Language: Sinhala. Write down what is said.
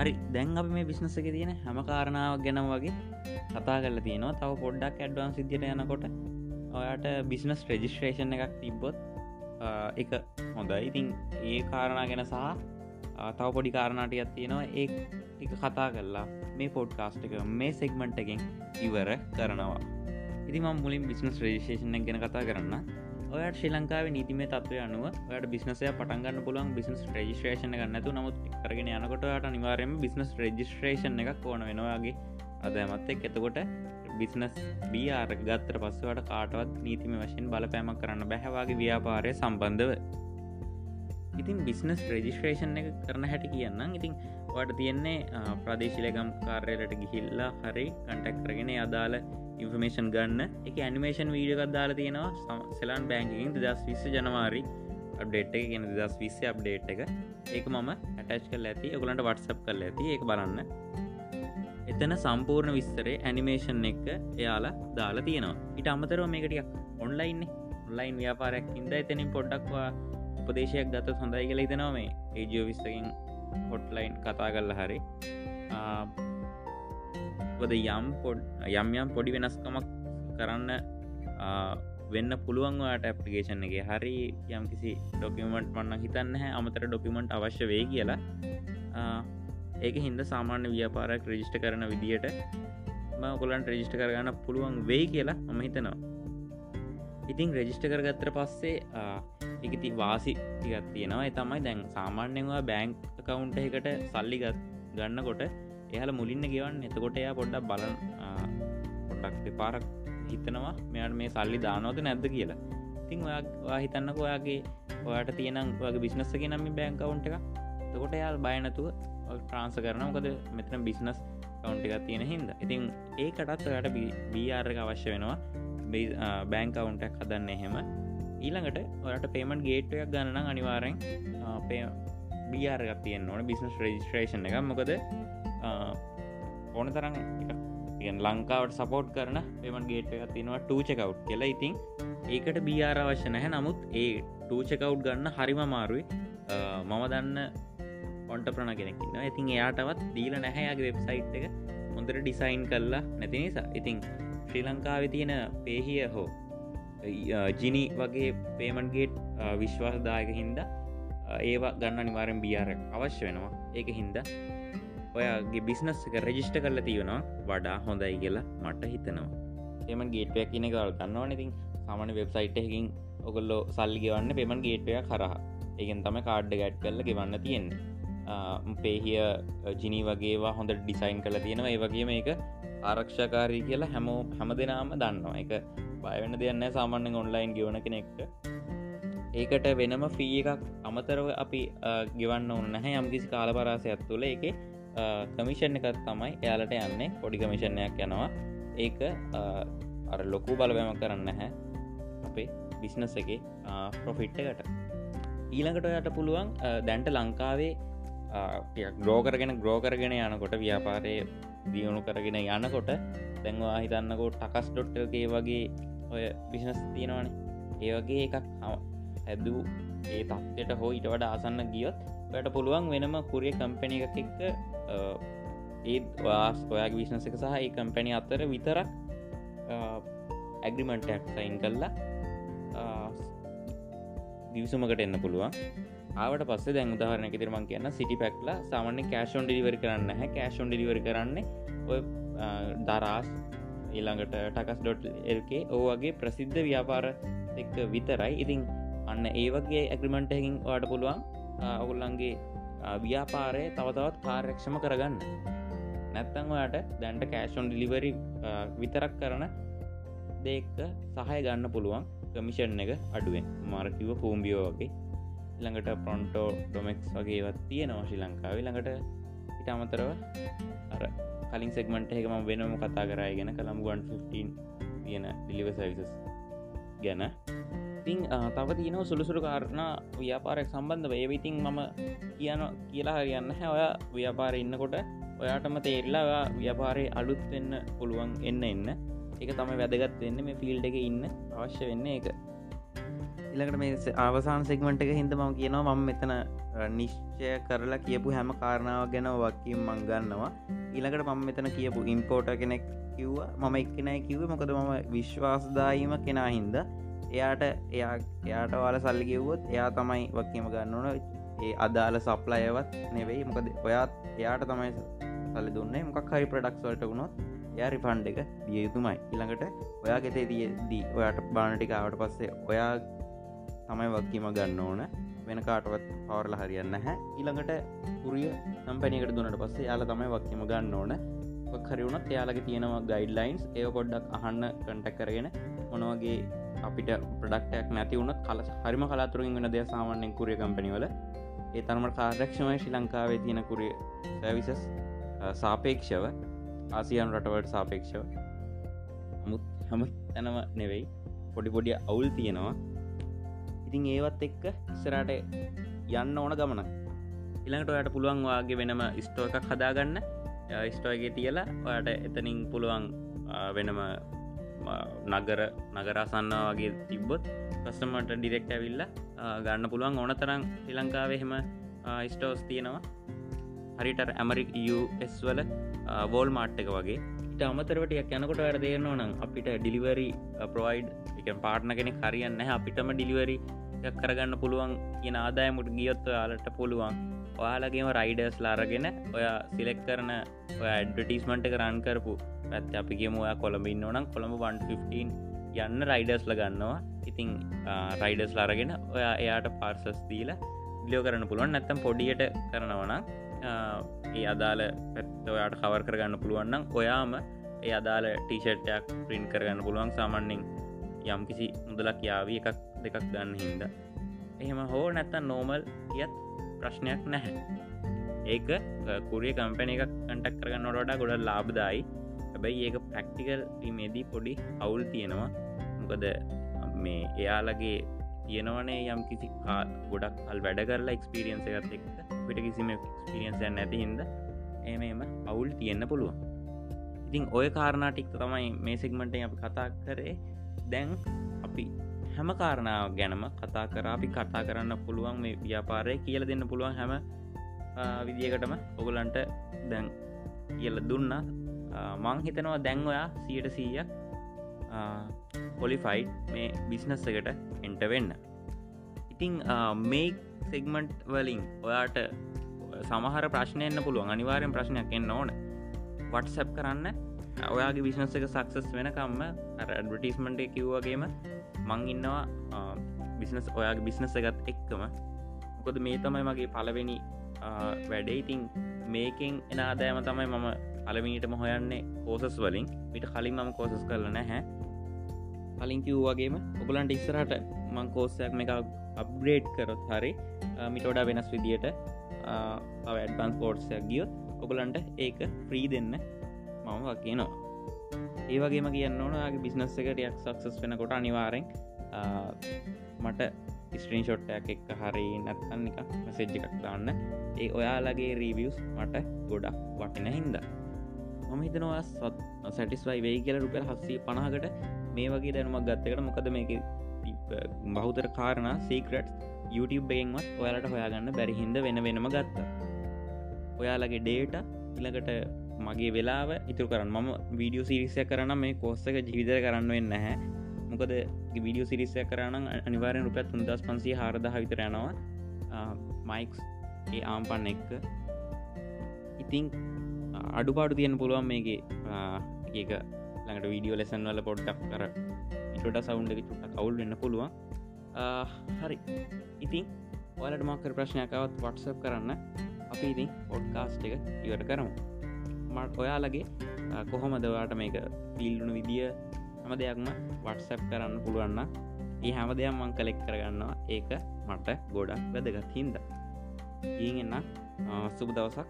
හරි දැන් අපි මේ බිස්නස එක තියෙන හැම කාරණාවක් ගැනම් වගේ කතා කරල තියෙනවා. තව පොඩ්ඩක් ඇඩ්වාන් සිද්ධියට යනකොට ඔයාට බිස්නස් රෙජිස්ට්‍රේෂන් එකක් තිබ්බොත් එක හොඳයි. ඉතින් ඒ කාරණා ගැන සහ තව පොඩි කාරණාටයක් තියෙනවා. ඒ එක කතා කරලා මේ පොඩ්කාස්ට් එක මේ සෙක්මන්ට් එකෙන් ඉවර කරනවා. ඉතිම මුලින් බිස්නස් රේෂේෂන ගැන කතා කරන්න. ඔයට ශ්‍රී ලංකාව නීතිමේ තත්වය අනුව යට බිස්නසය පටන්ගන්න පුලන් බිස්නස් රේජිස්ට්‍රේෂන ගන්නතු නමුත් කරගෙන යනකොටට අනිවාරයම බිස්නස් රේජිස්ට්‍රේෂන් එකක් ඕන වෙනවාගේ අද ඇමත්තෙක් එතකොට බිස්නස් බියාර ගත්තර පස්සවට කාටවත් නීතිම වශයෙන් බලපෑමක් කරන්න බැහැවාගේ ව්‍යාපාරය සම්බන්ධව. ඉතින් බිස්නස් රෙජිස්ට්‍රේෂන් එක කරන හැටි කියන්න ඉතින් වට තියෙන්නේ ප්‍රදේශිලකම් කාර්යලට ගිහිල්ලා හරි කන්ටක් කරගෙන අදාළ ඉන්ෆර්මේෂන් ගන්න. එක ඇනිමේෂන් වීඩියකත් දාලා තියෙනවා. සෙලාන් බෑංකින් දස් විස්ස ජනවාරි අප්ඩේට් එක. ගෙන දස් විස්ස අප්ඩේට් එක. ඒක මම ඇටච් කල් ඇති. ඔගලන්ට වටසප් කල ඇති. ඒ බලන්න. එතන සම්පූර්ණ විස්තරේ ඇනිමේෂන් එක එයාලා දාලා තියෙනවා. ඉට අමතරව මේකටියක් ඔන්ලයින් ඔන්ලයින් ව්‍යාපාරයක් ඉද එතනින් පොඩ්ඩක්වා උපදේශයක් ගත හොඳයි කියලා හිතනවා මේ. ඒජෝ විස්සකින් හොට්ලයින් කතා කල්ල හරි. ද යම් පොඩ් යම් යම් පොඩි වෙනස්කමක් කරන්න වෙන්න පුළුවන්වාට ඇපලිකේෂන් එක. හරි යම් කිසි ඩොකිමට් වන්න හිතන්න හැ අමතර ඩොකිමට් අවශ්‍ය වේ කියලා. ඒක හින්ද සාමාන්‍ය ව්‍යාපාරක් රජිෂ්ට කරන විදියට කොලන් රජිෂ්ට කරගන්න පුළුවන් වෙයි කියලා මම හිතනවා. ඉතින් රෙජිස්ට කරගත්තර පස්සේ එකති වාසි ටිකත් තියෙනවා. තමයි දැන් සාමාන්‍යවා බෑංක් කවුන්ට එකට සල්ලිගත් ගන්නකොට එහල මුලින්න්න ගෙවන්න එතකොට එයා පොඩ්ඩක් බලන් පොඩ්ඩක් දෙපාරක් හිතනවා මෙයාට මේ සල්ලි දානෝද නැද්ද කියලා. ඉතිං ඔයා හිතන්නක ඔයාගේ ඔයාට තියෙනම් වගේ බිස්නස්සක නම්ම බෑංකවුන්ට එක තකොට එයාල් බයනතුව ට්‍රාන්ස කරන මොකද මෙතන බිස්නස් කවුන්ට එකක් තියෙන හින්ද. ඉතින් ඒකටත් ඔයට බීආර්ක අවශ්‍ය වෙනවා. බෑංකවුන්ටක් හදන්න එහෙම. ඊළඟට ඔයට පේමට ගේට්යක් ගණන අනිවාරෙන් බියාරගත් තියෙන් ඕන. බිස්නස් රජිස්ට්‍රේෂන් එක මොකද ඕන තරම් ලංකාවට සපෝට් කරන පෙමන් ගේට එකක් තියෙනවා ටූචකව් කියලා. ඉතින් ඒකට බියාර අවශ්‍ය නැහැ. නමුත් ඒ ටූචකව් ගන්න හරිම මාරුයි මම දන්න ඔොන්ට ප්‍රණ කෙනෙකින්න ඉතින් එයාටවත් දීල නැහැයාගේ වෙබ්සයිට් එක. හොඳට ඩිසයින් කරලා නැති නිසා. ඉතින් ශ්‍රී ලංකාව තියෙන පේහිය හෝ ජිනි වගේ පේමන්ගේට් විශ්වාසදායක හින්ද ඒවා ගන්න නිවාරෙන් බියාර අවශ්‍ය වෙනවා. ඒක හින්ද ඔයාගේ බිස්නස් එක රෙජිස්ට කරල තියෙනවා වඩා හොඳයි කියලා මට හිතනවා. එම ගේටයක් කියන කල් ගන්නවා ඉතින් සාමන වෙබ්සයිට් එකින් ඔගොල්ලෝ සල්ලි ගවන්න පෙමන් ගේටය කරහ ඒගෙන් තම කාඩ්ඩ ගැට් කරල ගෙවන්න තියෙන්නේ. පේහිය ජිනි වගේවා හොඳ ඩිසයින් කළ තියෙනවා. ඒ වගේ මේක ආරක්ෂාකාරී කියලා හැමෝ හැම දෙනාම දන්නවා එක බයවෙන්න දෙයන්න සාමාන්‍යෙන් ඔන්ලයින් ගෙවන කෙනෙක්ට. ඒකට වෙනම ෆී එකක් අමතරව අපි ගෙවන්න ඔන්න නැහැ. යම්කිසි කාලපරාසයක් තුළ එක කමිෂන් එකත් තමයි එයාලට යන්නේ. පොඩි කමිෂණයක් යනවා. ඒක අර ලොකු බලවැම කරන්න හැ අපේ බිස්නස් එක ප්‍රොෆිට් එකට. ඊළඟට ඔයට පුළුවන් දැන්ට ලංකාවේ ග්‍රෝකරගෙන ග්‍රෝකරගෙන යනකොට ව්‍යාපාරය දියුණු කරගෙන යනකොට දැන්වා හිතන්නකොට ටකස් ඩොට්ටගේ වගේ ඔය බිස්නස් තියෙනවානේ. ඒ වගේ එකක් හැදූ ඒ තත්යට හෝ ඉට වඩ ආසන්න ගියොත් වැට පුළුවන් වෙනම කුරිය කම්පැනි එකක් එක්ක ඒත් වාස් ඔයාගේ විශ්නස එක සහ ඒ කම්පැනි අතර විතරක් ඇග්‍රිමන්ටක් සයින් කල්ලා දිවසුමකට එන්න පුළුවන්. ආවට පස්ස දැන් උදාහරණ තිරමන් කියන්න සිටි පැක්ලා සාමන්‍ය කෑෂොන් ඩිලිවර් කරන්න හැ කෑෂොන් ඩිලිවර් කරන්නේ ඔය දරාස් ඊළඟට ටකස් ඩොට් එල්කේ ඕවගේ ප්‍රසිද්ධ ව්‍යාපාර එක්ක විතරයි. ඉතිං අන්න ඒ වගේ ඇග්‍රිමන්ටහකින් වාට පුළුවන්. ඔගුල්ලන්ගේ ව්‍යාපාරය තවතවත් කාර්යක්ෂම කරගන්න. නැත්තං ඔයාට දැන්ට කෑෂොන් ඩිලිවරි විතරක් කරන දෙක සහය ගන්න පුළුවන් කමිෂන් එක අඩුවෙන්. මාර්කිව කූම්බියෝ වගේ. ළඟට පොන්ටෝ ඩොමෙක්ස් වගේවත් තියෙනවා ශ්‍රී ලංකාව. ළඟට ඉට අමතරව අර කලින් සෙක්මට එකම වෙනම කතා කරයි ගැන කළම්ගුවන් 15 තියෙන ඩිලිව සවිසස් ගැන. ඉතිං තව තියනව සුළුසුරු කාරණ ව්‍යාපාරයක් සම්බන්ධ ඒවිතින් මම කියන කියලා හරියන්න හැ ඔය ව්‍යාපාර ඉන්නකොට ඔයාටම තේරලා ව්‍යාපාරය අලුත් වෙන්න පුළුවන් එන්න එන්න. එක තම වැදගත් වෙන්න. මේ ෆිල්ඩ එක ඉන්න අවශ්‍ය වෙන්න එක ඉළඟට මේ අවසාන සෙක්මට එක හිද මම කියනවා මම මෙතන නිශ්චය කරලා කියපු හැම කාරණාව ගැන වකින් මංගන්නවා ඊළඟට මම මෙතන කියපු ඉම්පෝට කෙනෙක් කිව්ව. මම එක්කනෑ කිව්ව. මොකද මම විශ්වාසදාීම කෙනා හින්ද එයාට එයා එයාට වාල සල්ලි කිව්වොත් එයා තමයි වක්කීම ගන්න ඕන. ඒ අදාළ සප්ලයවත් නෙවෙයි. මොකද ඔයාත් එයාට තමයි සල්ලි දුන්නේ. මොකක් හරි ප්‍රඩක්ස් වලට වුණොත් එයා රිෆන්් එක දිය යුතුමයි. ඉළඟට ඔයා ගෙතේ දිය දී ඔයාට බානටිකාවට පස්සේ ඔයා තමයි වක්කීම ගන්න ඕන. වෙන කාටවත් පවරල හරියන්න හැ ඊළඟට පුරිය සම්පැනිකට දුන්නට පස්සේ යාල තමයි වක්කීම ගන්න ඕන. හරිවුණත් එයාලගේ තියෙනවා ගයිඩ්ලයින්ස් ඒ පොඩ්ඩක් අහන්න කටක් කරගෙන මොනවගේ අපිට ප්‍රඩක්ටයක් නැතිවුණ කල හරිම කලාතුරින් වෙන දෙය සාමාන්‍යෙන් කුරිය කම්පනිවල ඒ තරමට කාර්යක්ෂමය ශ්‍රී ලංකාවේ තියෙන කුරිය සැවිසස් සාපේක්ෂව ආසියන් රටවට සාපේක්ෂව. මුත් හම තැනව නෙවෙයි පොඩි පොඩිය අවුල් තියෙනවා. ඉතින් ඒවත් එක්ක ඉස්සරට යන්න ඕන ගමන ඉළඟට ඔයට පුළුවන් වගේ වෙනම ස්ටෝ එකක් හදාගන්න. ස්ටෝගේ තියලා ඔයට එතනින් පුළුවන් වෙනම නගර නගරාසන්න වගේ තිබ්බොත් කස්ටමට ඩිරෙක්ට ඇවිල්ල ගන්න පුළුවන්. ඕන තරම් ශ්‍රී ලංකාවහෙම ස්ටෝස් තියෙනවා. හරිට ඇමරික් US වල වෝල් මාට් එක වගේ. ඉට අමතරවටයක් යනකොට වැඩ දේරනවා නම් අපිට ඩිලිවරි ප්‍රොයිඩ් එක පාට්න කෙනෙ හරියන්න අපිටම ඩිලිවරි කරගන්න පුළුවන් කියන ආදායමුට ගියොත්ව යාලට පුළුවන්. ඔයාලගේම රයිඩර්ස් ලාරගෙන ඔයා සිලෙක් කරන ඇඩටිස්මන්ට කරන් කරපු. පැත් අපි කියම ඔයා කොළඹින්න ඕනම් කොළඹ 115 යන්න රයිඩර්ස්ල ගන්නවා. ඉතිං රයිඩර්ස් ලාරගෙන ඔයා එයාට පාර්සස් දීල ලියෝ කරන්න පුළුවන්. නැත්තම් පොඩියට කරනවනම් ඒ අදාළ පැත්තවයාට කවර් කරගන්න පුළුවන්නම් ඔයාම ඒ අදාළ ටීෂට්ටයක් ප්‍රින්් කරගන්න පුළුවන්. සාමන්‍යෙන් යම් කිසි මුදලක් යාවී එකක් දෙකක් ගන්න හින්ද. එහෙම හෝ නැත්තන් නෝමල් යත් ප්‍රශ්නයක් නැහැ. ඒක කුරිය කම්පැන එකක් කටක් කරගන්න ොට ගොඩ ලාබදායි හැබැයි ඒක ප්‍රක්ටිකල් මේදී පොඩි අවුල් තියෙනවා. මොකද මේ එයාලගේ තියෙනවනේ යම් කිසි ගොඩක් අල් වැඩ කරලා එක්ස්පිරියන්ස එකත් එක් පිට කිසිම එක්ස්පිරියන්ස නැති හින්ද එම එම අවුල් තියෙන්න්න පුළුවන්. ඉතින් ඔය කාරණාටික් තමයි මේ සිගමට අපි කතා කරේ. දැන් අපි හැම කාරණාව ගැනම කතා කර අපි කතා කරන්න පුළුවන් මේ ව්‍යාපාරය කියල දෙන්න පුළුවන් හැම විදිියකටම. ඔගුලන්ට දැන් කියල දුන්න. මං හිතනවා දැන් ඔයා සියට සීයක් පොලිෆයි් මේ බිස්නස් එකට එන්ට වෙන්න. ඉතිං මේ සෙගමන්ට් වලින් ඔයාට සමහර ප්‍රශ්නයන්න පුළුවන්. අනිවාරයෙන් ප්‍රශ්නයක් එන්න ඕන. වටසැප් කරන්න. ඔයාගේ බිස්නස් එක සක්සස් වෙනකම්ම ඇඩවටිස්මන්ට කිව්වගේම මං ඉන්නවා බිස්නස් ඔයාගේ බිස්නස එකත් එක්කම. කොද මේ තමයි මගේ පලවෙනි වැඩේ. ඉතිං මේකෙන් එන ආදෑම තමයි මම අලමිනිටම හොයන්නේ කෝසස් වලින්. මිට කලින් මම කෝසස් කරල නැහැ. කලින් කිව්වාගේම ඔගලන්ට ඉස්සරට මං කෝස්සයක් මේ අප්ග්‍රේඩ් කරොත් හරි මිටෝඩා වෙනස් විදියට ඇඩ්බන්ස් කෝඩ්සයක් ගියොත් ඔගලන්ට ඒක ෆ්‍රී දෙන්න මම වකිනවා ඒවගේම කියන්න ඕනගේ බිස්නස් එකටයක් සක්සස් වෙනකොට අනිවාරෙන් මට ස්ට්‍රීන් ෂොට්ටයක් එක් හරි නැත්තන්න එක මසෙජ්ජ එකක් දාන්න. ඒ ඔයාලගේ රීවියස් මට ගොඩක් වටින හින්ද. මම හිතනවා සත් සැටිස්වයි වෙයි කියල රුපල් හක්සී පණහකට මේ වගේ දැනුමක් ගත්තකට මොකද මේක බහුතර කාරණ සීකරට් YouTube එකෙන්වත් ඔයාලට හොයාගන්න බැරි හින්ද වෙන වෙනම ගත්ත. ඔයාලගේ ඩේට ඉළඟට මගේ වෙලාව ඉතුර කරන්න. මම වීඩියෝ සිරිසය කරන මේ කෝස්සක ජීවිතර කරන්න වෙන්න හැ මොකද විඩියෝ සිරිසය කරන්න අනිවාරෙන් රුපත් තුන්දස් පන්සේ හරද විතර යනවා. මයික්ස් ඒ ආම්පන්න එක්ක. ඉතිං අඩුපාඩු තියන්න පුළුවන් මේගේ ඒක ළඟට වීඩියෝ ලෙසන් වල පොඩ්ඩක් කර ඉටට සවුන්ඩ චුට්ට කවුල් වෙන්න පුළුවන්. හරි. ඉතින් ඔලට මක්කර ප්‍රශ්නයකවත් වටසප් කරන්න. අපි ඉතින් පොඩ්කාස්ට් එක ඉවට කරමු. මට ඔයාලගේ කොහොමදවාට මේක පිල්ලුණු විදිිය හැම දෙයක්ම වටසැප් කරන්න පුළුවන්න ඒ හැම දෙයක් මං කලෙක් කරගන්නවා. ඒක මට ගොඩක් වැදගත් හින්ද. ඊ එන්න සුබ දවසක්.